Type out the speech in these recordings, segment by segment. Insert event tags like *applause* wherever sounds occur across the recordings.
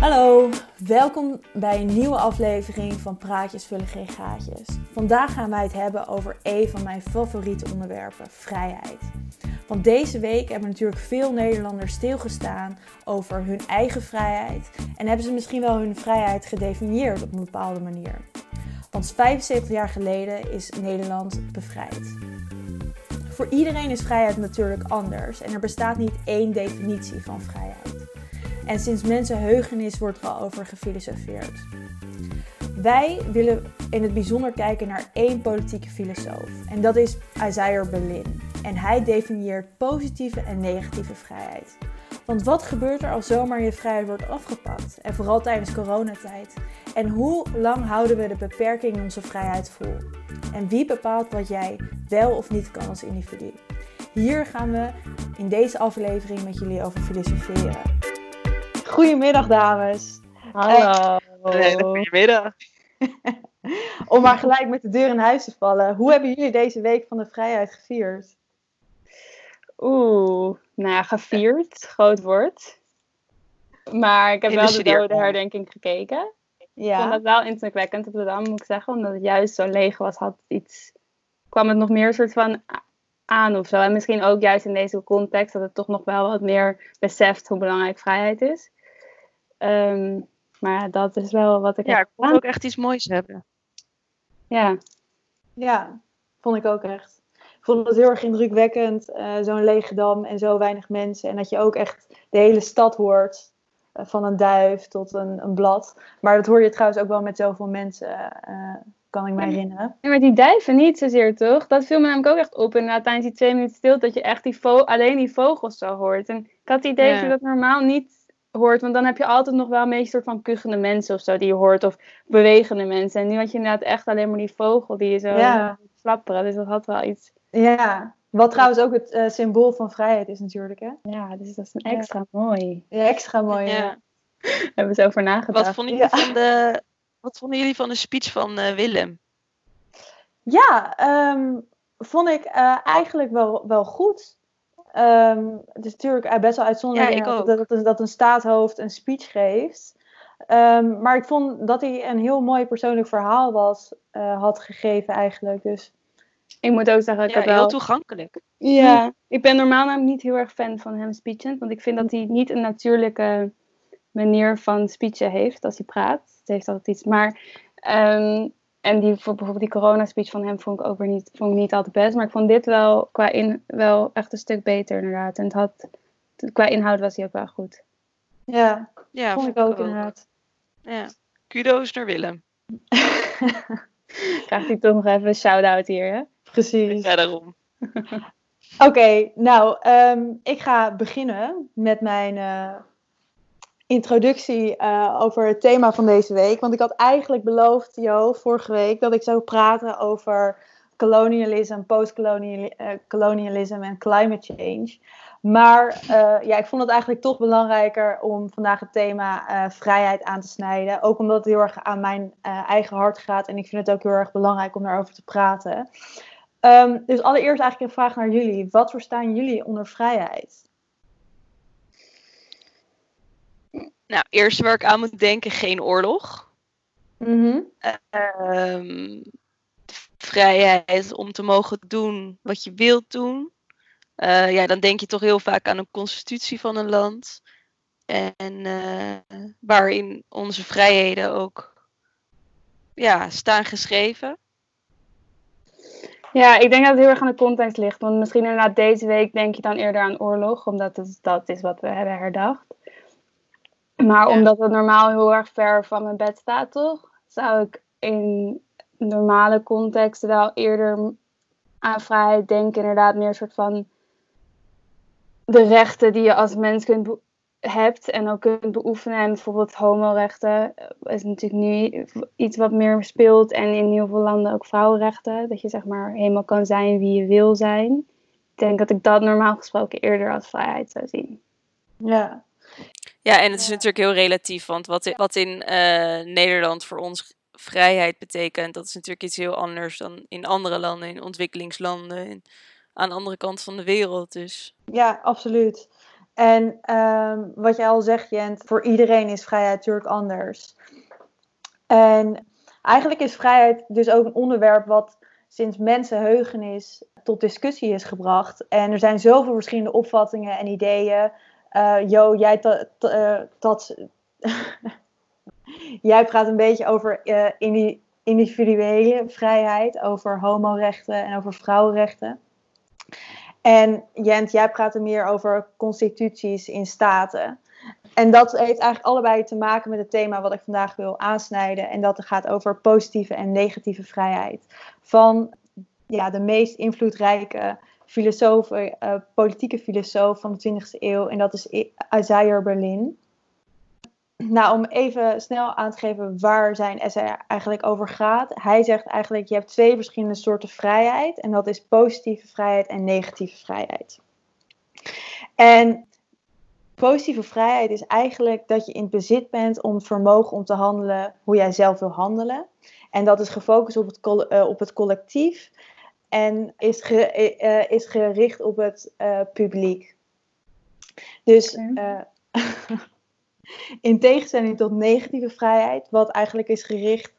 Hallo, welkom bij een nieuwe aflevering van Praatjes vullen geen gaatjes. Vandaag gaan wij het hebben over een van mijn favoriete onderwerpen, vrijheid. Want deze week hebben natuurlijk veel Nederlanders stilgestaan over hun eigen vrijheid en hebben ze misschien wel hun vrijheid gedefinieerd op een bepaalde manier. Want 75 jaar geleden is Nederland bevrijd. Voor iedereen is vrijheid natuurlijk anders en er bestaat niet één definitie van vrijheid. En sinds mensenheugenis wordt er al over gefilosofeerd. Wij willen in het bijzonder kijken naar één politieke filosoof. En dat is Isaiah Berlin. En hij definieert positieve en negatieve vrijheid. Want wat gebeurt er als zomaar je vrijheid wordt afgepakt? En vooral tijdens coronatijd. En hoe lang houden we de beperking in onze vrijheid vol? En wie bepaalt wat jij wel of niet kan als individu? Hier gaan we in deze aflevering met jullie over filosoferen. Goedemiddag, dames. Hallo. Een hele goede middag. *laughs* Om maar gelijk met de deur in huis te vallen. Hoe hebben jullie deze week van de vrijheid gevierd? Oeh, nou ja, gevierd, groot woord. Maar ik heb wel de dode herdenking gekeken. Ik vond dat wel indrukwekkend op de Dam, moet ik zeggen. Omdat het juist zo leeg was, had iets, kwam het nog meer soort van aan of zo. En misschien ook juist in deze context, dat het toch nog wel wat meer beseft hoe belangrijk vrijheid is. Ehm, maar dat is wel wat ik Ja, heb ik vond ook echt iets moois hebben. Ja, Ja, vond ik ook echt. Ik vond het heel erg indrukwekkend, eh, zo'n lege dam en zo weinig mensen. En dat je ook echt de hele stad hoort, eh, van een duif tot een, een blad. Maar dat hoor je trouwens ook wel met zoveel mensen, eh, kan ik me herinneren. Ja, maar die duiven niet zozeer, toch? Dat viel me namelijk ook echt op. Inderdaad, tijdens die twee minuten stilte, dat je echt die vo- alleen die vogels zo hoort. En ik had het idee dat je dat normaal niet hoort, want dan heb je altijd nog wel een beetje soort van kuchende mensen of zo die je hoort, of bewegende mensen. En nu had je inderdaad echt alleen maar die vogel die je zo Ja. flapperen. Dus dat had wel iets. Ja, wat trouwens ook het eh, symbool van vrijheid is natuurlijk, hè? Ja, dus dat is een Ja. extra mooi. Ja, extra mooi. Ja. ja. *laughs* Hebben we eens over nagedacht. Wat vonden, jullie Ja. van de, wat vonden jullie van de speech van eh, Willem? Ja, ehm, vond ik eh, eigenlijk wel, wel goed. Ehm, het is natuurlijk eh, best wel uitzonderlijk Ja, ik dat, ook. dat, dat, dat een staatshoofd een speech geeft. Ehm, maar ik vond dat hij een heel mooi persoonlijk verhaal was, eh, had gegeven eigenlijk. Dus Ik moet ook zeggen, ik Ja, heb wel... heel toegankelijk. Ja, ik ben normaal namelijk niet heel erg fan van hem speechen. Want ik vind dat hij niet een natuurlijke manier van speechen heeft als hij praat. Het heeft altijd iets. Maar, ehm, en die, voor bijvoorbeeld die corona speech van hem vond ik ook weer niet, vond ik niet altijd best. Maar ik vond dit wel qua in, wel echt een stuk beter inderdaad. En het had, qua inhoud was hij ook wel goed. ja, Ja, vond ik ook inderdaad. Ja. Kudo's naar Willem. *laughs* Krijgt hij toch nog even een shout-out hier, hè? Precies. Ja, daarom. *laughs* Oké, nou, ehm, ik ga beginnen met mijn eh, introductie eh, over het thema van deze week. Want ik had eigenlijk beloofd, Jo, vorige week, dat ik zou praten over kolonialisme, postkolonialisme en climate change. Maar eh, ja, ik vond het eigenlijk toch belangrijker om vandaag het thema eh, vrijheid aan te snijden. Ook omdat het heel erg aan mijn eh, eigen hart gaat. En ik vind het ook heel erg belangrijk om daarover te praten. Ehm, dus allereerst eigenlijk een vraag naar jullie. Wat verstaan jullie onder vrijheid? Nou, eerst waar ik aan moet denken, geen oorlog. Mhm. Ehm, vrijheid om te mogen doen wat je wilt doen. Eh, ja, dan denk je toch heel vaak aan een constitutie van een land. En eh, waarin onze vrijheden ook ja, staan geschreven. Ja, ik denk dat het heel erg aan de context ligt. Want misschien inderdaad deze week denk je dan eerder aan oorlog, omdat het, dat is wat we hebben herdacht. Maar Ja. omdat het normaal heel erg ver van mijn bed staat, toch? Zou ik in normale contexten wel eerder aan vrijheid denken. Inderdaad, meer een soort van de rechten die je als mens kunt hebt en ook kunt beoefenen. En bijvoorbeeld homorechten is natuurlijk nu iets wat meer speelt. En in heel veel landen ook vrouwenrechten. Dat je zeg maar helemaal kan zijn wie je wil zijn. Ik denk dat ik dat normaal gesproken eerder als vrijheid zou zien. Ja. Ja, en het is natuurlijk heel relatief. Want wat in, wat in eh, Nederland voor ons vrijheid betekent, dat is natuurlijk iets heel anders dan in andere landen, in ontwikkelingslanden, in, aan de andere kant van de wereld. Dus ja, absoluut. En ehm, wat jij al zegt, Jent, voor iedereen is vrijheid natuurlijk anders. En eigenlijk is vrijheid dus ook een onderwerp wat sinds mensenheugenis tot discussie is gebracht. En er zijn zoveel verschillende opvattingen en ideeën. Uh, jo, jij, dat, *laughs* jij praat een beetje over uh, individuele vrijheid, over homorechten en over vrouwenrechten. En Jent, jij praat er meer over constituties in staten. En dat heeft eigenlijk allebei te maken met het thema wat ik vandaag wil aansnijden. En dat gaat over positieve en negatieve vrijheid. Van ja, de meest invloedrijke filosoof, uh, politieke filosoof van de 20e eeuw. En dat is Isaiah Berlin. Nou, om even snel aan te geven waar zijn essay eigenlijk over gaat. Hij zegt eigenlijk, je hebt twee verschillende soorten vrijheid. En dat is positieve vrijheid en negatieve vrijheid. En positieve vrijheid is eigenlijk dat je in bezit bent om vermogen om te handelen hoe jij zelf wil handelen. En dat is gefocust op het, uh, op het collectief en is, uh, is gericht op het uh, publiek. Dus *laughs* in tegenstelling tot negatieve vrijheid, wat eigenlijk is gericht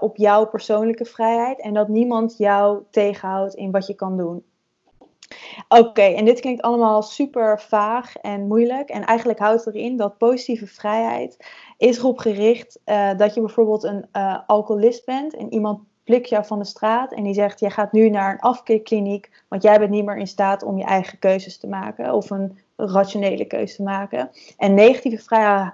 op jouw persoonlijke vrijheid en dat niemand jou tegenhoudt in wat je kan doen. Oké, en dit klinkt allemaal super vaag en moeilijk. En eigenlijk houdt erin dat positieve vrijheid is erop gericht uh, dat je bijvoorbeeld een uh, alcoholist bent en iemand plikt jou van de straat en die zegt: Jij gaat nu naar een afkeerkliniek, want jij bent niet meer in staat om je eigen keuzes te maken of een rationele keuze te maken. En negatieve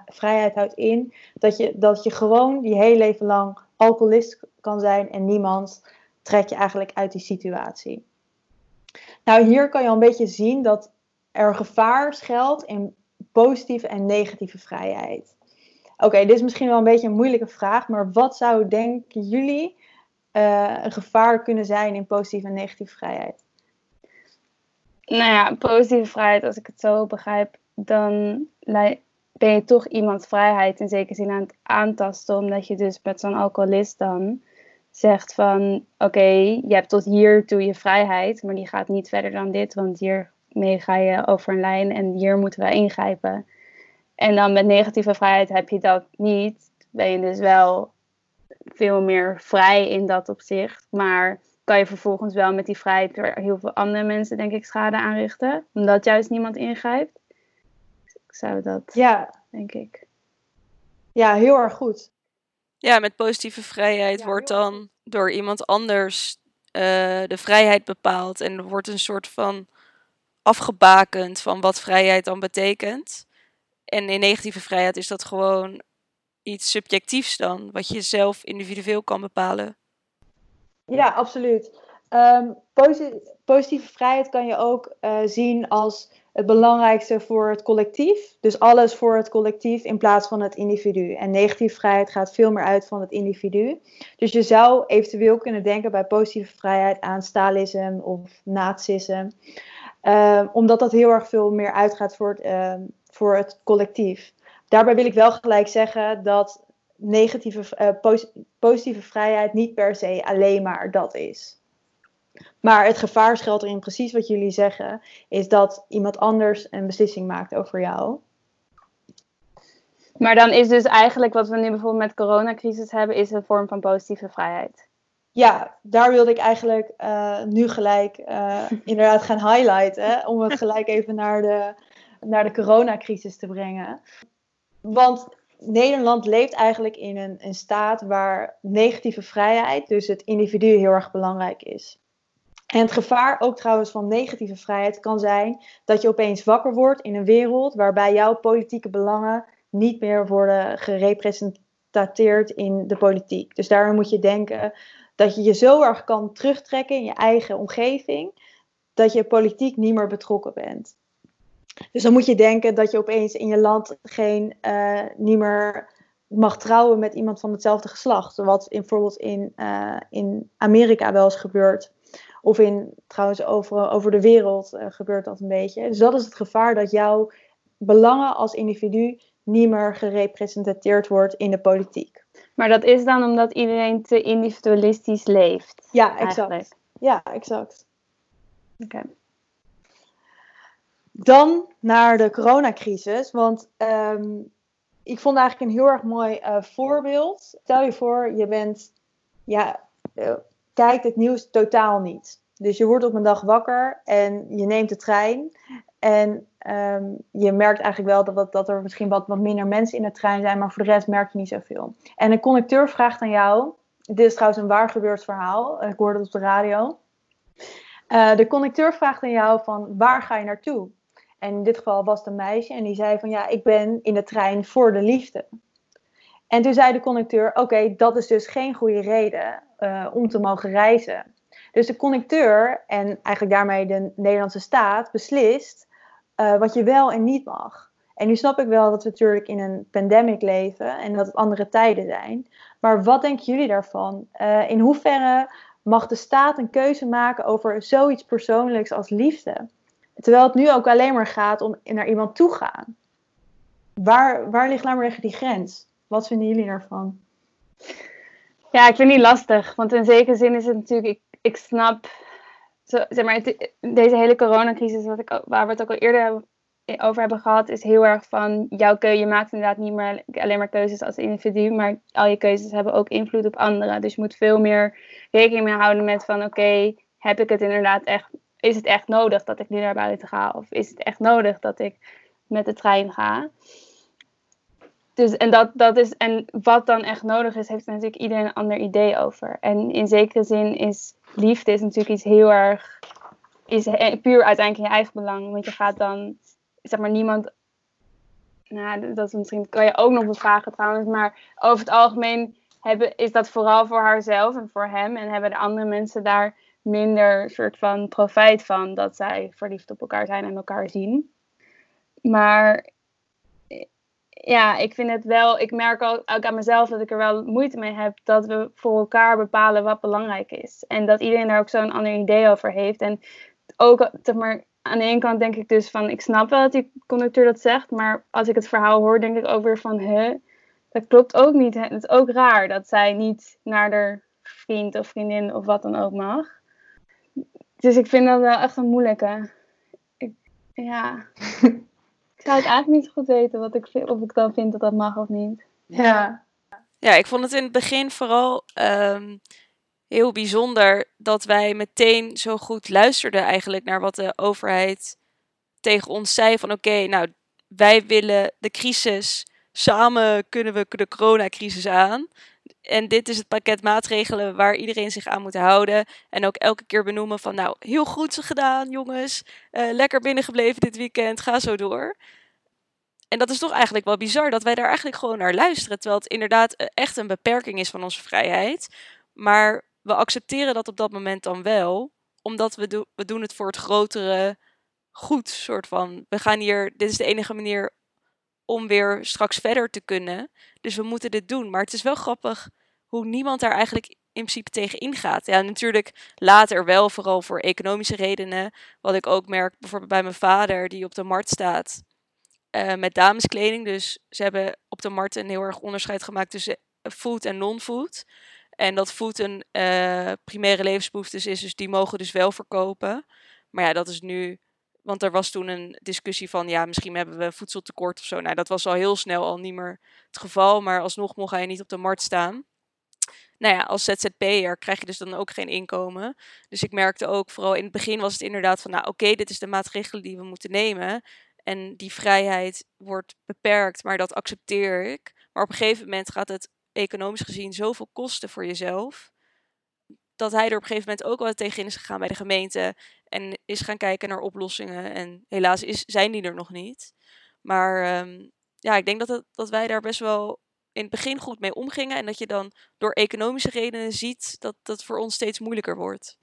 vrijheid, houdt in dat je, dat je gewoon je hele leven lang alcoholist kan zijn en niemand trekt je eigenlijk uit die situatie. Nou, hier kan je al een beetje zien dat er gevaar schuilt in positieve en negatieve vrijheid. Oké, dit is misschien wel een beetje een moeilijke vraag, maar wat zou, denken jullie, uh, een gevaar kunnen zijn in positieve en negatieve vrijheid? Nou ja, positieve vrijheid, als ik het zo begrijp, dan ben je toch iemands vrijheid in zekere zin aan het aantasten, omdat je dus met zo'n alcoholist dan zegt van oké, je hebt tot hier toe je vrijheid, maar die gaat niet verder dan dit, want hiermee ga je over een lijn en hier moeten we ingrijpen. En dan met negatieve vrijheid heb je dat niet, ben je dus wel veel meer vrij in dat opzicht, maar kan je vervolgens wel met die vrijheid weer heel veel andere mensen, denk ik, schade aanrichten, omdat juist niemand ingrijpt. Ik zou dat, ja, denk ik. Ja, heel erg goed. Ja, met positieve vrijheid wordt dan door iemand anders uh, de vrijheid bepaald. En er wordt een soort van afgebakend van wat vrijheid dan betekent. En in negatieve vrijheid is dat gewoon iets subjectiefs dan, wat je zelf individueel kan bepalen. Ja, absoluut. Um, positieve vrijheid kan je ook uh, zien als het belangrijkste voor het collectief. Dus alles voor het collectief in plaats van het individu. En negatieve vrijheid gaat veel meer uit van het individu. Dus je zou eventueel kunnen denken bij positieve vrijheid aan Stalinisme of nazisme. Uh, omdat dat heel erg veel meer uitgaat voor uh, voor het collectief. Daarbij wil ik wel gelijk zeggen dat negatieve, uh, positieve vrijheid niet per se alleen maar dat is. Maar het gevaar schuilt erin precies wat jullie zeggen, is dat iemand anders een beslissing maakt over jou. Maar dan is dus eigenlijk wat we nu bijvoorbeeld met coronacrisis hebben, is een vorm van positieve vrijheid. Ja, daar wilde ik eigenlijk uh, nu gelijk uh, inderdaad gaan highlighten, om het gelijk even naar de, naar de coronacrisis te brengen. Want Nederland leeft eigenlijk in een, een staat waar negatieve vrijheid, dus het individu, heel erg belangrijk is. En het gevaar ook trouwens van negatieve vrijheid kan zijn dat je opeens wakker wordt in een wereld waarbij jouw politieke belangen niet meer worden gerepresenteerd in de politiek. Dus daarom moet je denken dat je je zo erg kan terugtrekken in je eigen omgeving dat je politiek niet meer betrokken bent. Dus dan moet je denken dat je opeens in je land geen, uh, niet meer mag trouwen met iemand van hetzelfde geslacht. Wat in, bijvoorbeeld in, uh, in Amerika wel eens gebeurt. Of in, trouwens over, over de wereld uh, gebeurt dat een beetje. Dus dat is het gevaar dat jouw belangen als individu niet meer gerepresenteerd wordt in de politiek. Maar dat is dan omdat iedereen te individualistisch leeft? Ja, exact. Ja, exact. Oké. Dan naar de coronacrisis. Want ehm, ik vond eigenlijk een heel erg mooi uh, voorbeeld. Stel je voor, je bent, ja, uh, kijkt het nieuws totaal niet. Dus je wordt op een dag wakker en je neemt de trein. En um, je merkt eigenlijk wel dat, dat er misschien wat, wat minder mensen in de trein zijn, maar voor de rest merk je niet zoveel. En een conducteur vraagt aan jou, dit is trouwens een waar gebeurd verhaal, ik hoorde het op de radio. Uh, de conducteur vraagt aan jou van waar ga je naartoe? En in dit geval was het een meisje en die zei van ja, ik ben in de trein voor de liefde. En toen zei de conducteur, oké, dat is dus geen goede reden uh, om te mogen reizen. Dus de conducteur en eigenlijk daarmee de Nederlandse staat beslist uh, wat je wel en niet mag. En nu snap ik wel dat we natuurlijk in een pandemic leven en dat het andere tijden zijn. Maar wat denken jullie daarvan? Uh, in hoeverre mag de staat een keuze maken over zoiets persoonlijks als liefde? Terwijl het nu ook alleen maar gaat om naar iemand toe gaan. Waar, waar ligt laat maar die grens? Wat vinden jullie daarvan? Ja, ik vind die lastig. Want in zekere zin is het natuurlijk, ik, ik snap, zo, zeg maar, deze hele coronacrisis, wat ik, waar we het ook al eerder over hebben gehad, is heel erg van jouw keuze. Je maakt inderdaad niet meer alleen maar keuzes als individu, maar al je keuzes hebben ook invloed op anderen. Dus je moet veel meer rekening mee houden met van oké, heb ik het inderdaad echt, is het echt nodig dat ik nu naar buiten ga? Of is het echt nodig dat ik met de trein ga? Dus, en, dat, dat is, en wat dan echt nodig is, heeft natuurlijk iedereen een ander idee over. En in zekere zin is liefde is natuurlijk iets heel erg, is puur uiteindelijk in je eigen belang. Want je gaat dan, zeg maar, niemand, nou, dat misschien kan je ook nog bevragen trouwens, maar over het algemeen hebben, is dat vooral voor haarzelf en voor hem. En hebben de andere mensen daar minder soort van profijt van dat zij verliefd op elkaar zijn en elkaar zien. Maar ja, ik vind het wel, ik merk ook, aan mezelf dat ik er wel moeite mee heb dat we voor elkaar bepalen wat belangrijk is. En dat iedereen daar ook zo'n ander idee over heeft. En ook, zeg maar, aan de ene kant denk ik dus van, ik snap wel dat die conducteur dat zegt, maar als ik het verhaal hoor, denk ik ook weer van, hè, dat klopt ook niet. Het is ook raar dat zij niet naar haar vriend of vriendin of wat dan ook mag. Dus ik vind dat wel echt een moeilijke. Ik, ja. *laughs* Ik zou het eigenlijk niet goed weten wat ik, of ik dan vind dat dat mag of niet. Ja. Ja, ik vond het in het begin vooral um, heel bijzonder dat wij meteen zo goed luisterden eigenlijk naar wat de overheid tegen ons zei van oké, nou wij willen de crisis, samen kunnen we de coronacrisis aan. En dit is het pakket maatregelen waar iedereen zich aan moet houden. En ook elke keer benoemen van, nou, heel goed gedaan, jongens. Uh, lekker binnengebleven dit weekend, ga zo door. En dat is toch eigenlijk wel bizar dat wij daar eigenlijk gewoon naar luisteren. Terwijl het inderdaad eh, echt een beperking is van onze vrijheid. Maar we accepteren dat op dat moment dan wel. Omdat we, we doen het voor het grotere goed. Soort van, we gaan hier, dit is de enige manier om weer straks verder te kunnen. Dus we moeten dit doen. Maar het is wel grappig hoe niemand daar eigenlijk in principe tegen ingaat. Ja, natuurlijk later wel, vooral voor economische redenen. Wat ik ook merk bijvoorbeeld bij mijn vader, die op de markt staat uh, met dameskleding. Dus ze hebben op de markt een heel erg onderscheid gemaakt tussen food en non-food. En dat food een uh, primaire levensbehoeftes is, dus die mogen dus wel verkopen. Maar ja, dat is nu want er was toen een discussie van, ja, misschien hebben we voedseltekort of zo. Nou, dat was al heel snel al niet meer het geval, maar alsnog mocht hij niet op de markt staan. Nou ja, als ZZP'er krijg je dus dan ook geen inkomen. Dus ik merkte ook, vooral in het begin was het inderdaad van, nou oké, dit is de maatregelen die we moeten nemen. En die vrijheid wordt beperkt, maar dat accepteer ik. Maar op een gegeven moment gaat het economisch gezien zoveel kosten voor jezelf. Dat hij er op een gegeven moment ook wel tegen is gegaan bij de gemeente. En is gaan kijken naar oplossingen. En helaas is, zijn die er nog niet. Maar um, ja, ik denk dat, het, dat wij daar best wel in het begin goed mee omgingen. En dat je dan door economische redenen ziet dat dat voor ons steeds moeilijker wordt.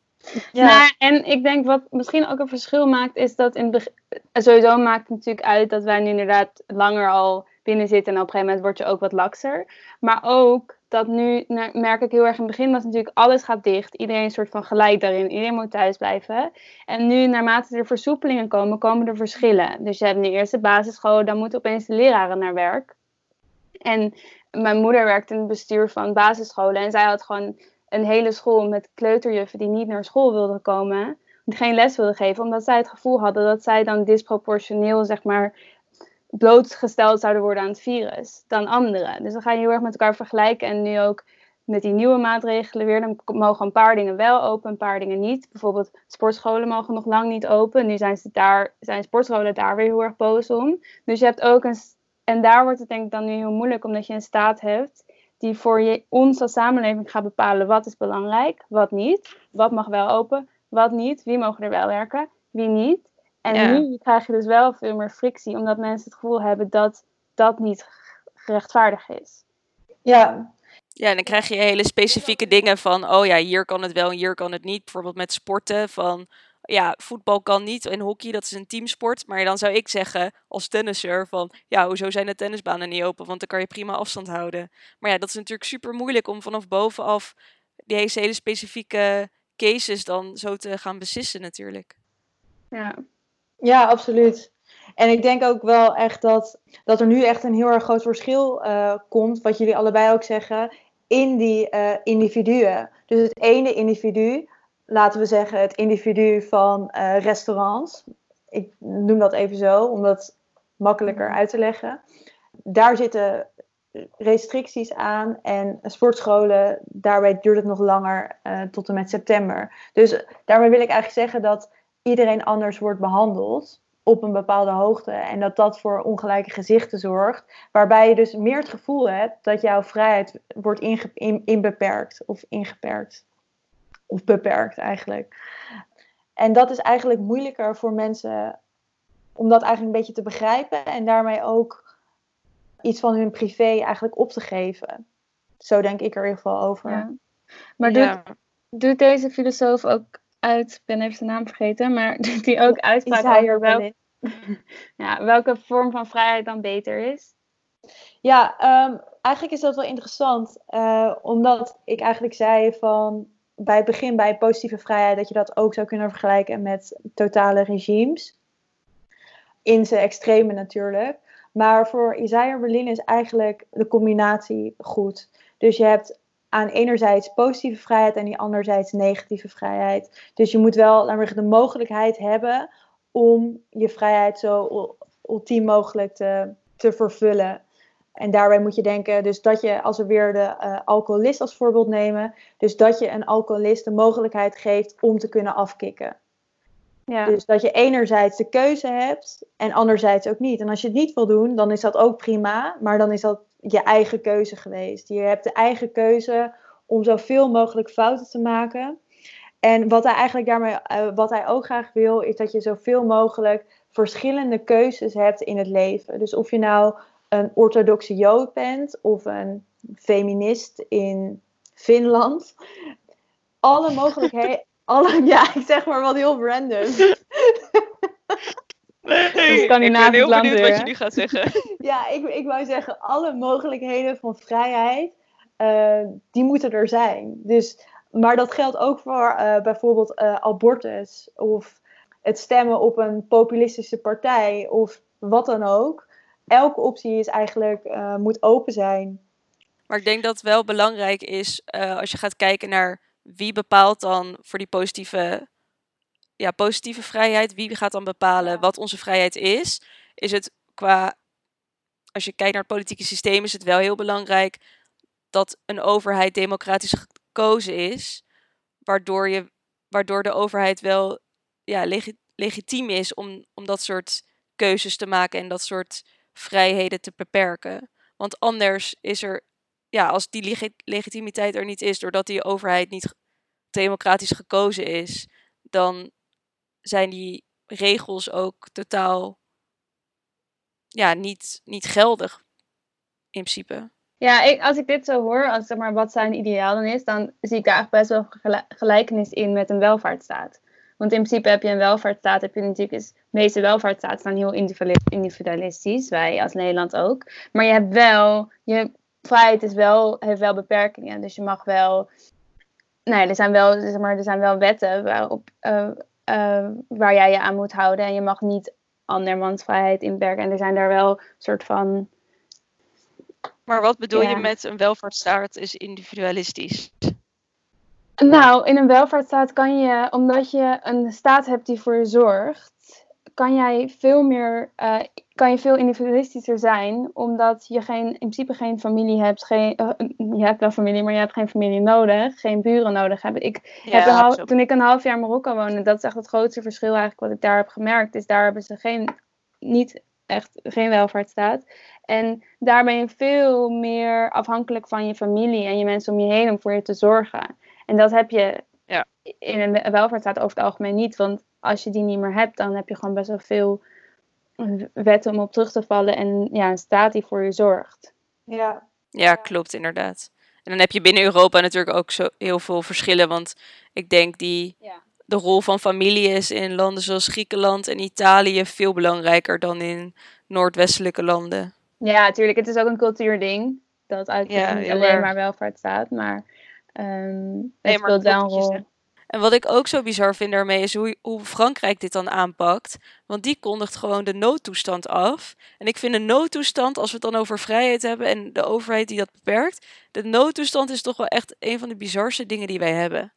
Ja. Nou, en ik denk wat misschien ook een verschil maakt, is dat in het sowieso maakt het natuurlijk uit dat wij nu inderdaad langer al binnen zitten en op een gegeven moment word je ook wat lakser. Maar ook dat nu, merk ik heel erg in het begin, was natuurlijk alles gaat dicht. Iedereen een soort van gelijk daarin. Iedereen moet thuis blijven. En nu, naarmate er versoepelingen komen, komen er verschillen. Dus je hebt nu eerst de basisschool, dan moeten opeens de leraren naar werk. En mijn moeder werkt in het bestuur van basisscholen en zij had gewoon een hele school met kleuterjuffen die niet naar school wilden komen. geen les wilden geven, omdat zij het gevoel hadden dat zij dan disproportioneel, zeg maar, blootgesteld zouden worden aan het virus dan anderen. Dus dan ga je heel erg met elkaar vergelijken en nu ook met die nieuwe maatregelen weer, dan mogen een paar dingen wel open, een paar dingen niet. Bijvoorbeeld sportscholen mogen nog lang niet open. Nu zijn, ze daar, zijn sportscholen daar weer heel erg boos om. Dus je hebt ook een... En daar wordt het denk ik dan nu heel moeilijk, omdat je een staat hebt die voor je, ons als samenleving gaat bepalen wat is belangrijk, wat niet. Wat mag wel open, wat niet. Wie mogen er wel werken, wie niet. En nu krijg je dus wel veel meer frictie, omdat mensen het gevoel hebben dat dat niet gerechtvaardigd is. Ja, ja, dan krijg je hele specifieke dingen van, oh ja, hier kan het wel en hier kan het niet. Bijvoorbeeld met sporten van, ja, voetbal kan niet en hockey, dat is een teamsport. Maar dan zou ik zeggen, als tennisser, van, ja, hoezo zijn de tennisbanen niet open? Want dan kan je prima afstand houden. Maar ja, dat is natuurlijk super moeilijk om vanaf bovenaf deze hele specifieke cases dan zo te gaan beslissen natuurlijk. Ja, ja absoluut. En ik denk ook wel echt dat, dat er nu echt een heel erg groot verschil uh, komt, wat jullie allebei ook zeggen, in die uh, individuen. Dus het ene individu, laten we zeggen het individu van uh, restaurants, ik noem dat even zo, om dat makkelijker uit te leggen. Daar zitten restricties aan en sportscholen, daarbij duurt het nog langer tot en met september. Dus daarmee wil ik eigenlijk zeggen dat iedereen anders wordt behandeld op een bepaalde hoogte. En dat dat voor ongelijke gezichten zorgt. Waarbij je dus meer het gevoel hebt dat jouw vrijheid wordt inge in, inbeperkt. Of ingeperkt. Of beperkt eigenlijk. En dat is eigenlijk moeilijker voor mensen om dat eigenlijk een beetje te begrijpen. En daarmee ook iets van hun privé eigenlijk op te geven. Zo denk ik er in ieder geval over. Ja. Maar doet, doet deze filosoof ook uit, ik ben even zijn naam vergeten, maar *laughs* die ook uitspraak over wel, *laughs* ja, welke vorm van vrijheid dan beter is? Ja, um, eigenlijk is dat wel interessant, uh, omdat ik eigenlijk zei van bij het begin bij positieve vrijheid dat je dat ook zou kunnen vergelijken met totale regimes. In zijn extreme natuurlijk. Maar voor Isaiah Berlin is eigenlijk de combinatie goed. Dus je hebt aan enerzijds positieve vrijheid en die anderzijds negatieve vrijheid. Dus je moet wel we de mogelijkheid hebben om je vrijheid zo ultiem mogelijk te, te vervullen. En daarbij moet je denken, dus dat je, als we weer de uh, alcoholist als voorbeeld nemen, dus dat je een alcoholist de mogelijkheid geeft om te kunnen afkicken. Ja. Dus dat je enerzijds de keuze hebt en anderzijds ook niet. En als je het niet wil doen, dan is dat ook prima, maar dan is dat je eigen keuze geweest. Je hebt de eigen keuze om zoveel mogelijk fouten te maken. En wat hij eigenlijk daarmee, uh, wat hij ook graag wil, is dat je zoveel mogelijk verschillende keuzes hebt in het leven. Dus of je nou een orthodoxe Jood bent of een feminist in Finland. Alle mogelijkheden. *laughs* alle, *laughs* ja, ik zeg maar wat heel random. *laughs* Nee, ik ben heel benieuwd wat je nu gaat zeggen. *laughs* ja, ik, ik wou zeggen, alle mogelijkheden van vrijheid, uh, die moeten er zijn. Dus maar dat geldt ook voor uh, bijvoorbeeld uh, abortus of het stemmen op een populistische partij of wat dan ook. Elke optie is eigenlijk, uh, moet open zijn. Maar ik denk dat het wel belangrijk is als je gaat kijken naar wie bepaalt dan voor die positieve, ja, positieve vrijheid, wie gaat dan bepalen wat onze vrijheid is. Is het qua, als je kijkt naar het politieke systeem, is het wel heel belangrijk dat een overheid democratisch gekozen is, waardoor, je, waardoor de overheid wel ja, legitiem is om, om dat soort keuzes te maken en dat soort vrijheden te beperken. Want anders is er, ja, als die legitimiteit er niet is, doordat die overheid niet democratisch gekozen is, dan zijn die regels ook totaal ja, niet, niet geldig in principe. Ja, als ik dit zo hoor, als zeg maar wat zijn ideaal dan is, dan zie ik daar eigenlijk best wel gelijkenis in met een welvaartsstaat. Want in principe heb je een welvaartsstaat, heb je natuurlijk, de meeste welvaartsstaten staan heel individualistisch, wij als Nederland ook. Maar je hebt wel, je vrijheid is wel, heeft wel beperkingen. Dus je mag wel, nee, er zijn wel, zeg maar, er zijn wel wetten waarop, uh, uh, waar jij je aan moet houden. En je mag niet andermans vrijheid inperken. En er zijn daar wel soort van maar wat bedoel je met een welvaartsstaat is individualistisch? Nou, in een welvaartsstaat kan je, omdat je een staat hebt die voor je zorgt, kan jij veel meer, uh, kan je veel individualistischer zijn, omdat je geen, in principe geen familie hebt, geen, uh, je hebt wel familie, maar je hebt geen familie nodig, geen buren nodig hebben. Ik heb een half, toen ik een half jaar in Marokko woonde, dat is echt het grootste verschil eigenlijk wat ik daar heb gemerkt, is daar hebben ze geen, niet echt geen welvaartsstaat. En daar ben je veel meer afhankelijk van je familie en je mensen om je heen om voor je te zorgen. En dat heb je ja. in een welvaartsstaat over het algemeen niet. Want als je die niet meer hebt, dan heb je gewoon best wel veel wetten om op terug te vallen. En ja, een staat die voor je zorgt. Ja, ja klopt inderdaad. En dan heb je binnen Europa natuurlijk ook zo heel veel verschillen. Want ik denk die ja. de rol van familie is in landen zoals Griekenland en Italië veel belangrijker dan in noordwestelijke landen. Ja, natuurlijk. Het is ook een cultuurding. Dat eigenlijk ja, niet alleen maar welvaart staat. Maar Um, het speelt wel een rol. En wat ik ook zo bizar vind daarmee is hoe, hoe Frankrijk dit dan aanpakt. Want die kondigt gewoon de noodtoestand af. En ik vind de noodtoestand, als we het dan over vrijheid hebben en de overheid die dat beperkt. De noodtoestand is toch wel echt een van de bizarste dingen die wij hebben.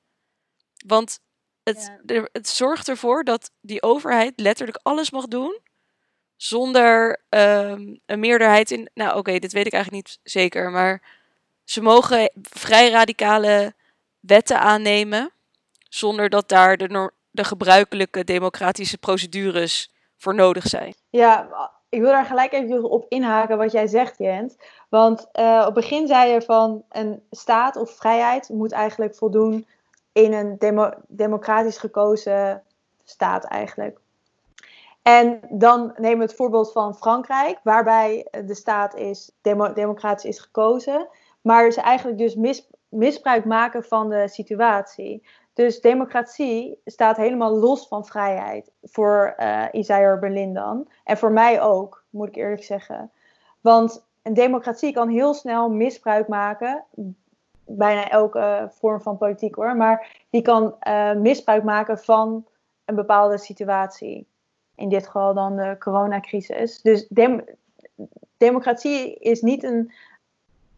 Want het, het zorgt ervoor dat die overheid letterlijk alles mag doen. Zonder um, een meerderheid in. Nou, oké, dit weet ik eigenlijk niet zeker. Maar ze mogen vrij radicale wetten aannemen, zonder dat daar de, de gebruikelijke democratische procedures voor nodig zijn. Ja, ik wil daar gelijk even op inhaken wat jij zegt, Jent. Want uh, op het begin zei je van een staat of vrijheid moet eigenlijk voldoen in een democratisch gekozen staat eigenlijk. En dan nemen we het voorbeeld van Frankrijk, waarbij de staat is democratisch is gekozen maar ze eigenlijk dus mis, misbruik maken van de situatie. Dus democratie staat helemaal los van vrijheid voor uh, Isaiah Berlin dan. En voor mij ook, moet ik eerlijk zeggen. Want een democratie kan heel snel misbruik maken. Bijna elke vorm van politiek hoor. Maar die kan uh, misbruik maken van een bepaalde situatie. In dit geval dan de coronacrisis. Dus dem democratie is niet een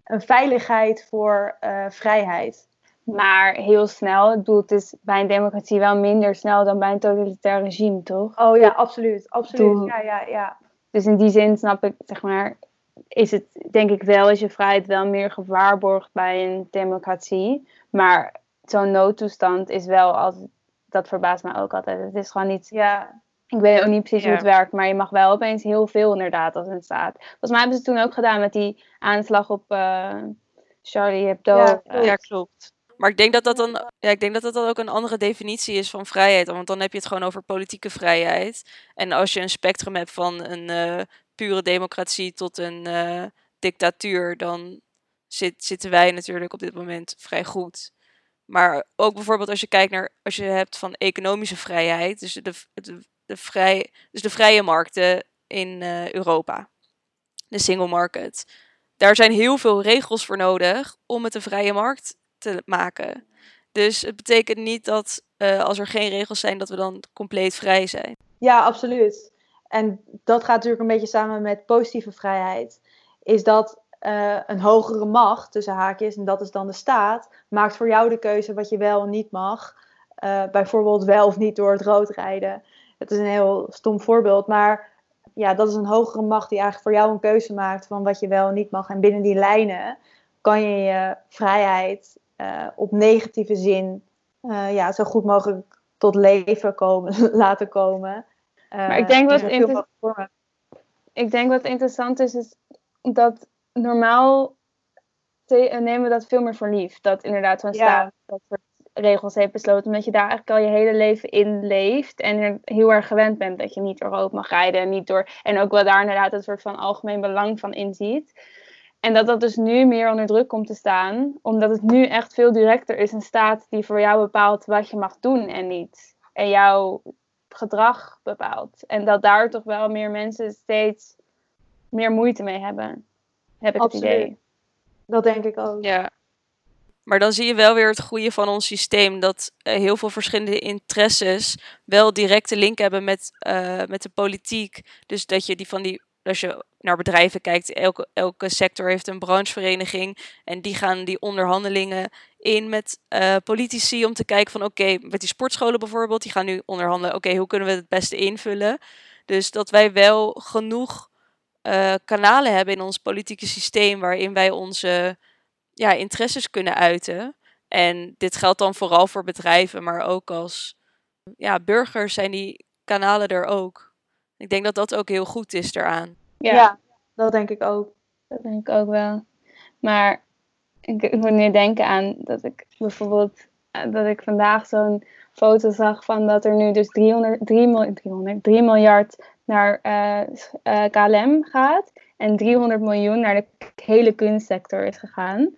een veiligheid voor uh, vrijheid. Maar heel snel, ik bedoel, het is bij een democratie wel minder snel dan bij een totalitair regime, toch? Oh ja, absoluut. absoluut. Ja, ja, ja. Dus in die zin snap ik, zeg maar, is het denk ik wel, is je vrijheid wel meer gewaarborgd bij een democratie. Maar zo'n noodtoestand is wel altijd, dat verbaast mij ook altijd. Het is gewoon niet, ja, ik weet ook niet precies hoe het werkt, maar je mag wel opeens heel veel inderdaad als een staat. Volgens mij hebben ze toen ook gedaan met die aanslag op uh, Charlie Hebdo. Ja, ja, klopt. Maar ik denk dat dat, dan, ja, ik denk dat dat dan ook een andere definitie is van vrijheid. Want dan heb je het gewoon over politieke vrijheid. En als je een spectrum hebt van een uh, pure democratie tot een uh, dictatuur, dan zit, zitten wij natuurlijk op dit moment vrij goed. Maar ook bijvoorbeeld als je kijkt naar, als je hebt van economische vrijheid, dus de, de, vrij, dus de vrije markten in uh, Europa. De single market. Daar zijn heel veel regels voor nodig om het een vrije markt te maken. Dus het betekent niet dat uh, als er geen regels zijn, dat we dan compleet vrij zijn. Ja, absoluut. En dat gaat natuurlijk een beetje samen met positieve vrijheid. Is dat uh, een hogere macht, tussen haakjes, en dat is dan de staat, maakt voor jou de keuze wat je wel en niet mag. Uh, bijvoorbeeld wel of niet door het rood rijden. Het is een heel stom voorbeeld, maar ja, dat is een hogere macht die eigenlijk voor jou een keuze maakt van wat je wel en niet mag. En binnen die lijnen kan je je vrijheid uh, op negatieve zin uh, ja, zo goed mogelijk tot leven komen, *laughs* laten komen. Uh, maar ik denk, wat ik denk wat interessant is, is dat normaal nemen we dat veel meer voor lief. Dat inderdaad zo'n ja. staat dat soort regels heeft besloten. Omdat je daar eigenlijk al je hele leven in leeft. En er heel erg gewend bent dat je niet door rood mag rijden. Niet door, en ook wel daar inderdaad een soort van algemeen belang van inziet. En dat dat dus nu meer onder druk komt te staan. Omdat het nu echt veel directer is. Een staat die voor jou bepaalt wat je mag doen en niet. En jouw gedrag bepaalt. En dat daar toch wel meer mensen steeds meer moeite mee hebben. Heb ik Absoluut. het idee. Dat denk ik ook. Ja. Maar dan zie je wel weer het goede van ons systeem. Dat uh, heel veel verschillende interesses wel directe link hebben met, uh, met de politiek. Dus dat je die van die. Als je naar bedrijven kijkt, elke, elke sector heeft een branchevereniging. En die gaan die onderhandelingen in met uh, politici om te kijken van oké, met die sportscholen bijvoorbeeld, die gaan nu onderhandelen, oké, hoe kunnen we het beste invullen? Dus dat wij wel genoeg uh, kanalen hebben in ons politieke systeem waarin wij onze ja, interesses kunnen uiten. En dit geldt dan vooral voor bedrijven, maar ook als ja, burgers zijn die kanalen er ook. Ik denk dat dat ook heel goed is eraan. Ja, ja dat denk ik ook. Dat denk ik ook wel. Maar ik, ik moet nu denken aan dat ik bijvoorbeeld eh, dat ik vandaag zo'n foto zag van dat er nu dus 300, 3, 300, 3 miljard naar uh, uh, KLM gaat en 300 miljoen naar de hele kunstsector is gegaan.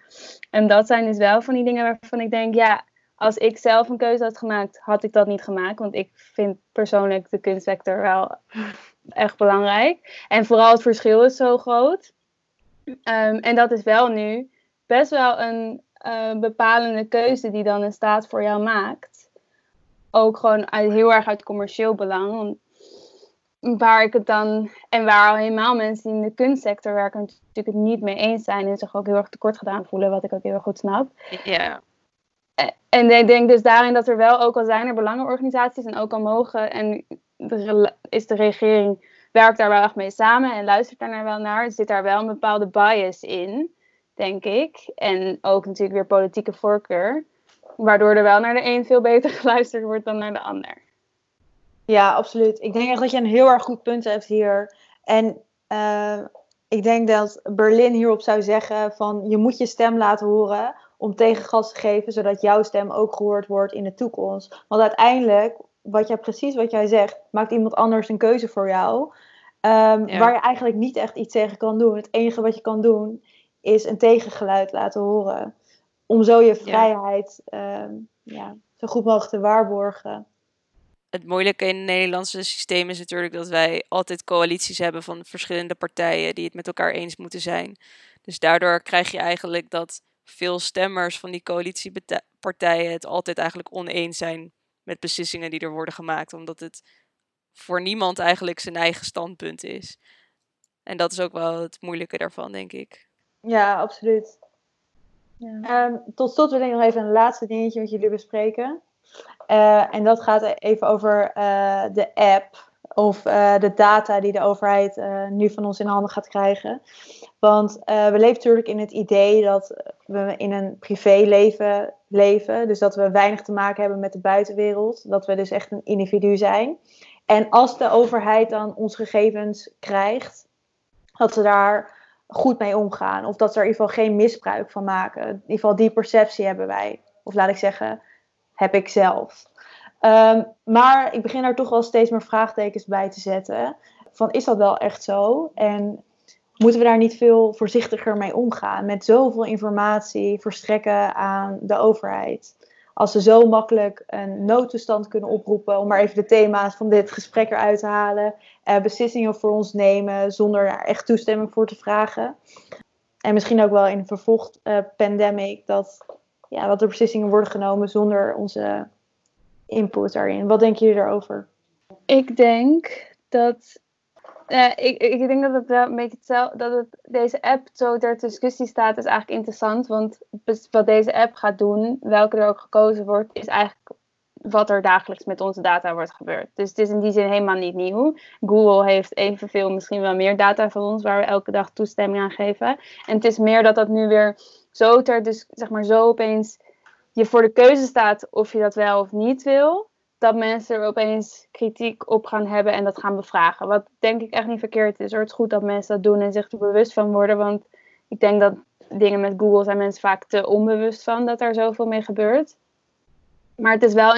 En dat zijn dus wel van die dingen waarvan ik denk, ja, als ik zelf een keuze had gemaakt, had ik dat niet gemaakt. Want ik vind persoonlijk de kunstsector wel echt belangrijk. En vooral het verschil is zo groot. Um, en dat is wel nu best wel een uh, bepalende keuze die dan een staat voor jou maakt. Ook gewoon uit, heel erg uit commercieel belang. Waar ik het dan, en waar al helemaal mensen die in de kunstsector werken natuurlijk het niet mee eens zijn en zich ook heel erg tekort gedaan voelen, wat ik ook heel erg goed snap. Ja. En ik denk dus daarin dat er wel, ook al zijn er belangenorganisaties en ook al mogen en is de regering werkt daar wel echt mee samen en luistert daar wel naar, zit daar wel een bepaalde bias in denk ik. En ook natuurlijk weer politieke voorkeur. Waardoor er wel naar de een veel beter *laughs* geluisterd wordt dan naar de ander. Ja, absoluut. Ik denk echt dat je een heel erg goed punt hebt hier. En uh, ik denk dat Berlin hierop zou zeggen van je moet je stem laten horen om tegengas te geven, zodat jouw stem ook gehoord wordt in de toekomst. Want uiteindelijk, wat jij precies wat jij zegt, maakt iemand anders een keuze voor jou. Um, Waar je eigenlijk niet echt iets tegen kan doen. Het enige wat je kan doen is een tegengeluid laten horen. Om zo je vrijheid ja. Ehm, ja, zo goed mogelijk te waarborgen. Het moeilijke in het Nederlandse systeem is natuurlijk dat wij altijd coalities hebben van verschillende partijen die het met elkaar eens moeten zijn. Dus daardoor krijg je eigenlijk dat veel stemmers van die coalitiepartijen het altijd eigenlijk oneens zijn met beslissingen die er worden gemaakt, omdat het voor niemand eigenlijk zijn eigen standpunt is. En dat is ook wel het moeilijke daarvan, denk ik. Ja, absoluut. Ja. Um, tot slot wil ik nog even een laatste dingetje met jullie bespreken. Uh, en dat gaat even over uh, de app of uh, de data die de overheid nu van ons in handen gaat krijgen. Want we leven natuurlijk in het idee dat we in een privéleven leven. Dus dat we weinig te maken hebben met de buitenwereld. Dat we dus echt een individu zijn. En als de overheid dan onze gegevens krijgt, dat ze daar goed mee omgaan. Of dat ze er in ieder geval geen misbruik van maken. In ieder geval die perceptie hebben wij. Of laat ik zeggen, heb ik zelf. Um, maar ik begin daar toch wel steeds meer vraagtekens bij te zetten. Van is dat wel echt zo? En moeten we daar niet veel voorzichtiger mee omgaan? Met zoveel informatie verstrekken aan de overheid als ze zo makkelijk een noodtoestand kunnen oproepen, om maar even de thema's van dit gesprek eruit te halen, uh, beslissingen voor ons nemen zonder daar echt toestemming voor te vragen. En misschien ook wel in een vervolgd uh, pandemic, dat, ja, dat er beslissingen worden genomen zonder onze input daarin. Wat denken jullie daarover? Ik denk dat uh, ik, ik denk dat een beetje dat deze app zo ter discussie staat, is eigenlijk interessant. Want wat deze app gaat doen, welke er ook gekozen wordt, is eigenlijk wat er dagelijks met onze data wordt gebeurd. Dus het is in die zin helemaal niet nieuw. Google heeft evenveel, misschien wel meer data van ons, waar we elke dag toestemming aan geven. En het is meer dat dat nu weer zo ter, dus zeg maar zo opeens je voor de keuze staat of je dat wel of niet wil dat mensen er opeens kritiek op gaan hebben en dat gaan bevragen. Wat denk ik echt niet verkeerd is. Het is goed dat mensen dat doen en zich er bewust van worden. Want ik denk dat dingen met Google zijn mensen vaak te onbewust van dat er zoveel mee gebeurt. Maar het is wel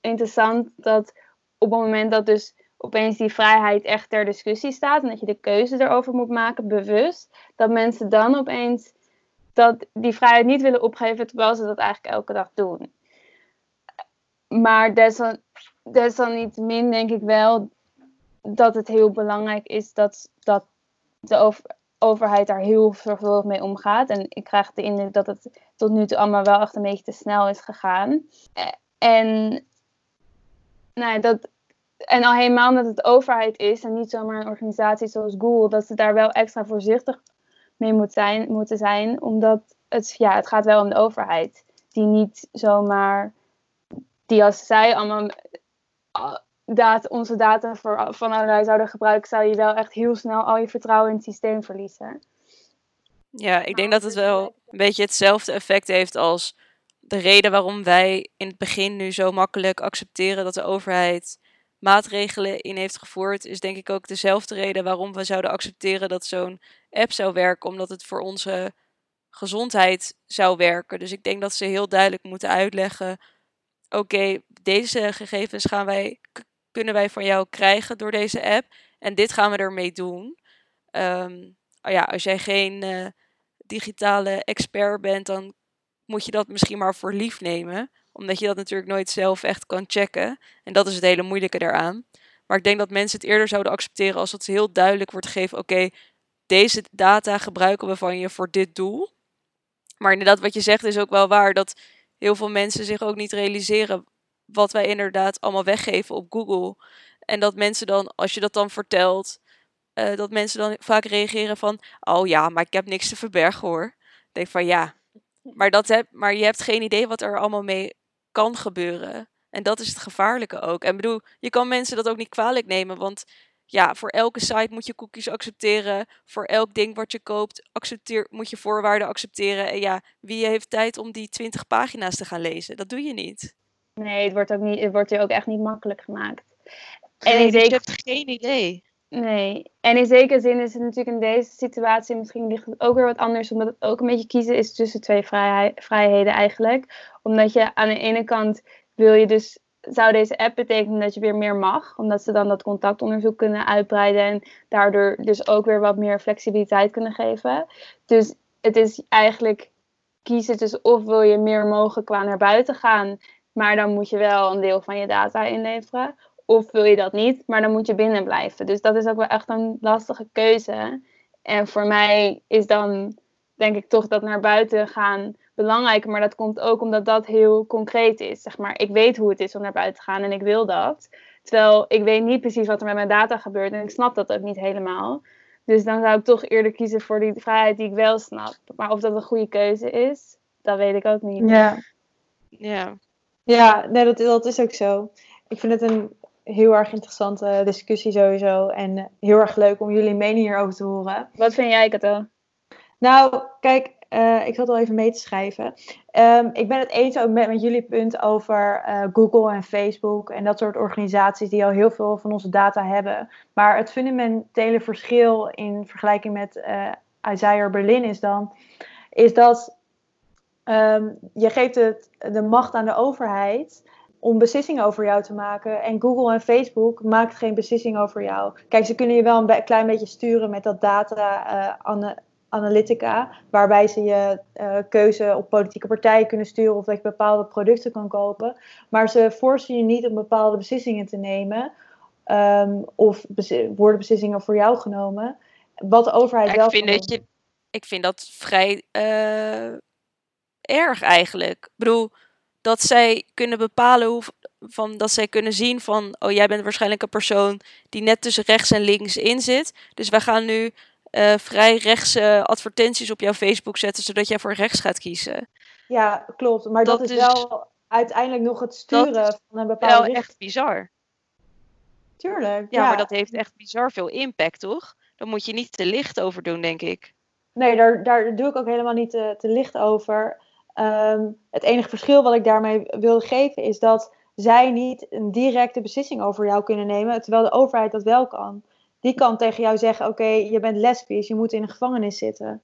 interessant dat op het moment dat dus opeens die vrijheid echt ter discussie staat en dat je de keuze erover moet maken, bewust, dat mensen dan opeens dat die vrijheid niet willen opgeven terwijl ze dat eigenlijk elke dag doen maar desan, desalniettemin denk ik wel dat het heel belangrijk is dat, dat de over, overheid daar heel zorgvuldig mee omgaat. En ik krijg de indruk dat het tot nu toe allemaal wel echt een beetje te snel is gegaan. En, nou, dat, en al helemaal omdat het overheid is en niet zomaar een organisatie zoals Google, dat ze daar wel extra voorzichtig mee moet zijn, moeten zijn, omdat het, ja, het gaat wel om de overheid. die niet zomaar, die als zij allemaal data, onze data voor, van allerlei zouden gebruiken, zou je wel echt heel snel al je vertrouwen in het systeem verliezen. Ja, ik denk dat het wel een beetje hetzelfde effect heeft als de reden waarom wij in het begin nu zo makkelijk accepteren dat de overheid maatregelen in heeft gevoerd, is denk ik ook dezelfde reden waarom we zouden accepteren dat zo'n app zou werken, omdat het voor onze gezondheid zou werken. Dus ik denk dat ze heel duidelijk moeten uitleggen: oké, deze gegevens gaan wij, kunnen wij van jou krijgen door deze app en dit gaan we ermee doen. Um, ja, als jij geen uh, digitale expert bent, dan moet je dat misschien maar voor lief nemen. Omdat je dat natuurlijk nooit zelf echt kan checken. En dat is het hele moeilijke daaraan. Maar ik denk dat mensen het eerder zouden accepteren als het heel duidelijk wordt gegeven: oké, deze data gebruiken we van je voor dit doel. Maar inderdaad, wat je zegt is ook wel waar. Dat heel veel mensen zich ook niet realiseren wat wij inderdaad allemaal weggeven op Google. En dat mensen dan, als je dat dan vertelt, uh, dat mensen dan vaak reageren van, oh ja, maar ik heb niks te verbergen hoor. Ik denk van ja, maar, dat heb, maar je hebt geen idee wat er allemaal mee kan gebeuren. En dat is het gevaarlijke ook. En bedoel, je kan mensen dat ook niet kwalijk nemen, want ja, voor elke site moet je cookies accepteren. Voor elk ding wat je koopt, accepteer, moet je voorwaarden accepteren. En ja, wie heeft tijd om die 20 pagina's te gaan lezen? Dat doe je niet. Nee, het wordt, ook niet, het wordt je ook echt niet makkelijk gemaakt. En nee, dus je hebt geen idee. Nee, en in zekere zin is het natuurlijk in deze situatie misschien ligt het ook weer wat anders, omdat het ook een beetje kiezen is tussen twee vrijheden eigenlijk. Omdat je aan de ene kant wil je dus, zou deze app betekenen dat je weer meer mag, omdat ze dan dat contactonderzoek kunnen uitbreiden en daardoor dus ook weer wat meer flexibiliteit kunnen geven. Dus het is eigenlijk kiezen tussen of wil je meer mogen qua naar buiten gaan, maar dan moet je wel een deel van je data inleveren. Of wil je dat niet, maar dan moet je binnen blijven. Dus dat is ook wel echt een lastige keuze. En voor mij is dan, denk ik, toch dat naar buiten gaan belangrijk. Maar dat komt ook omdat dat heel concreet is. Zeg maar, ik weet hoe het is om naar buiten te gaan en ik wil dat. Terwijl ik weet niet precies wat er met mijn data gebeurt en ik snap dat ook niet helemaal. Dus dan zou ik toch eerder kiezen voor die vrijheid die ik wel snap. Maar of dat een goede keuze is, dat weet ik ook niet. Ja, ja. ja nee, dat, dat is ook zo. Ik vind het een heel erg interessante discussie sowieso. En heel erg leuk om jullie mening hierover te horen. Wat vind jij, Kato? Nou, kijk, uh, ik zat al even mee te schrijven. Um, ik ben het eens ook met, jullie punt over uh, Google en Facebook en dat soort organisaties die al heel veel van onze data hebben. Maar het fundamentele verschil in vergelijking met uh, Isaiah Berlin is dan, is dat um, je geeft het, de macht aan de overheid om beslissingen over jou te maken. En Google en Facebook maakt geen beslissing over jou. Kijk, ze kunnen je wel een klein beetje sturen met dat data uh, analytica, waarbij ze je uh, keuze op politieke partijen kunnen sturen of dat je bepaalde producten kan kopen. Maar ze forcen je niet om bepaalde beslissingen te nemen. Um, of worden beslissingen voor jou genomen. Wat de overheid ja, wel. Ik vind, dat je, ik vind dat vrij uh, erg eigenlijk. Ik bedoel, dat zij kunnen bepalen hoe, van, dat zij kunnen zien van, oh jij bent waarschijnlijk een persoon die net tussen rechts en links in zit. Dus wij gaan nu uh, vrij rechtse advertenties op jouw Facebook zetten, zodat jij voor rechts gaat kiezen. Ja, klopt. Maar dat, is, wel uiteindelijk nog het sturen van een bepaalde. Wel echt bizar. Tuurlijk. Ja, maar dat heeft echt bizar veel impact, toch? Daar moet je niet te licht over doen, denk ik. Nee, daar, daar doe ik ook helemaal niet te, te licht over. Um, het enige verschil wat ik daarmee wil geven is dat zij niet een directe beslissing over jou kunnen nemen, terwijl de overheid dat wel kan. Die kan tegen jou zeggen: Oké, je bent lesbisch, je moet in een gevangenis zitten.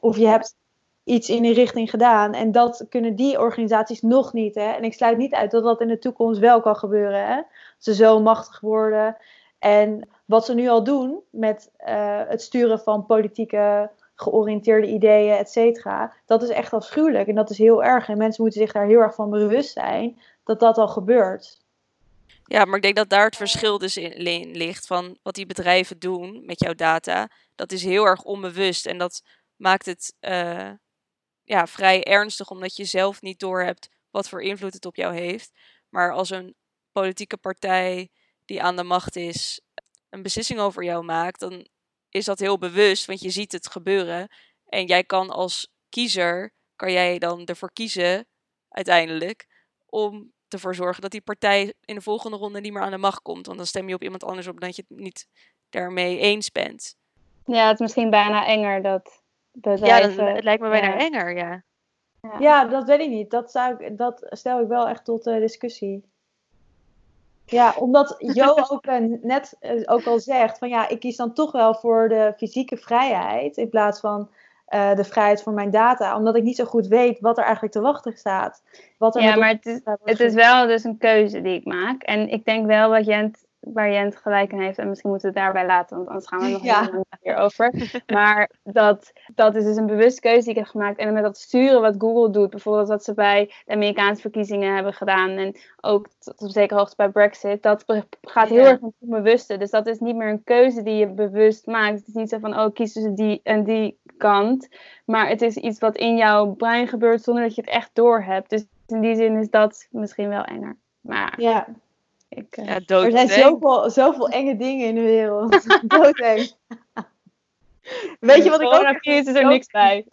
Of je hebt iets in die richting gedaan. En dat kunnen die organisaties nog niet. Hè? En ik sluit niet uit dat dat in de toekomst wel kan gebeuren. Hè? Ze zo machtig worden. En wat ze nu al doen met uh, het sturen van politieke georiënteerde ideeën, et cetera. Dat is echt afschuwelijk en dat is heel erg. En mensen moeten zich daar heel erg van bewust zijn dat dat al gebeurt. Ja, maar ik denk dat daar het verschil dus in ligt van wat die bedrijven doen met jouw data. Dat is heel erg onbewust en dat maakt het uh, ja, vrij ernstig omdat je zelf niet doorhebt wat voor invloed het op jou heeft. Maar als een politieke partij die aan de macht is een beslissing over jou maakt, dan is dat heel bewust, want je ziet het gebeuren. En jij kan als kiezer kan jij dan ervoor kiezen, uiteindelijk, om ervoor zorgen dat die partij in de volgende ronde niet meer aan de macht komt. Want dan stem je op iemand anders op dat je het niet daarmee eens bent. Ja, het is misschien bijna enger dat Ja, het lijkt me bijna ja. enger, ja. Ja, dat weet ik niet. Dat, zou ik, dat stel ik wel echt tot eh, discussie. Ja, omdat *laughs* Jo ook eh, net eh, ook al zegt van ja, ik kies dan toch wel voor de fysieke vrijheid in plaats van eh, de vrijheid voor mijn data, omdat ik niet zo goed weet wat er eigenlijk te wachten staat. Wat er Ja, maar het is, het is wel dus een keuze die ik maak. En ik denk wel wat Jent, waar Jent gelijk in heeft. En misschien moeten we het daarbij laten, want anders gaan we nog Ja. heel lang hierover. *laughs* Maar dat, dat is dus een bewuste keuze die ik heb gemaakt. En met dat sturen wat Google doet. Bijvoorbeeld wat ze bij de Amerikaanse verkiezingen hebben gedaan. En ook tot op zekere hoogte bij Brexit. Dat gaat heel Ja. erg om het bewuste. Dus dat is niet meer een keuze die je bewust maakt. Het is niet zo van, oh, kies tussen die en die kant. Maar het is iets wat in jouw brein gebeurt zonder dat je het echt doorhebt. Dus in die zin is dat misschien wel enger. Maar Ja, ik, eh, Ja, er zijn zoveel, zoveel enge dingen in de wereld. *laughs* Doodeng. Weet je wat ik ook Coronavirus is er niks bij.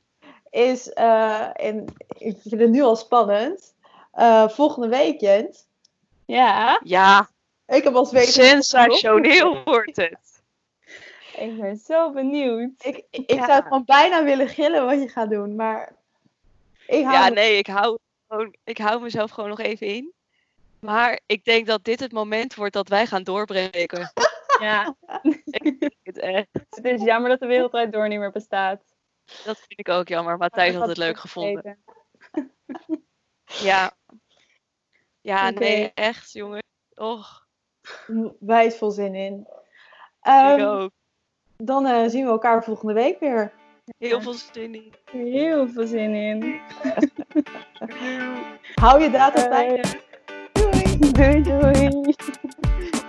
*laughs* is, eh, en ik vind het nu al spannend, eh, volgende week, Jent. Ja, Ja, Ik heb als weet sensationeel *laughs* wordt het. ik ben zo benieuwd. Ik, ik Ja. zou het gewoon bijna willen gillen wat je gaat doen, maar ik hou Ja, nee, ik hou, gewoon, ik hou mezelf gewoon nog even in. Maar ik denk dat dit het moment wordt dat wij gaan doorbreken. Ja, *laughs* Het, echt, het is jammer dat de wereldrijd door niet meer bestaat. dat vind ik ook jammer. Matthijs had het leuk gevonden. Ja. Ja, nee, echt, jongen. Och, wijs vol zin in. ik Ehm, ook. dan eh, zien we elkaar volgende week weer. Heel veel zin in. Heel veel zin in. *laughs* Hou je data veilig. Hui, hui.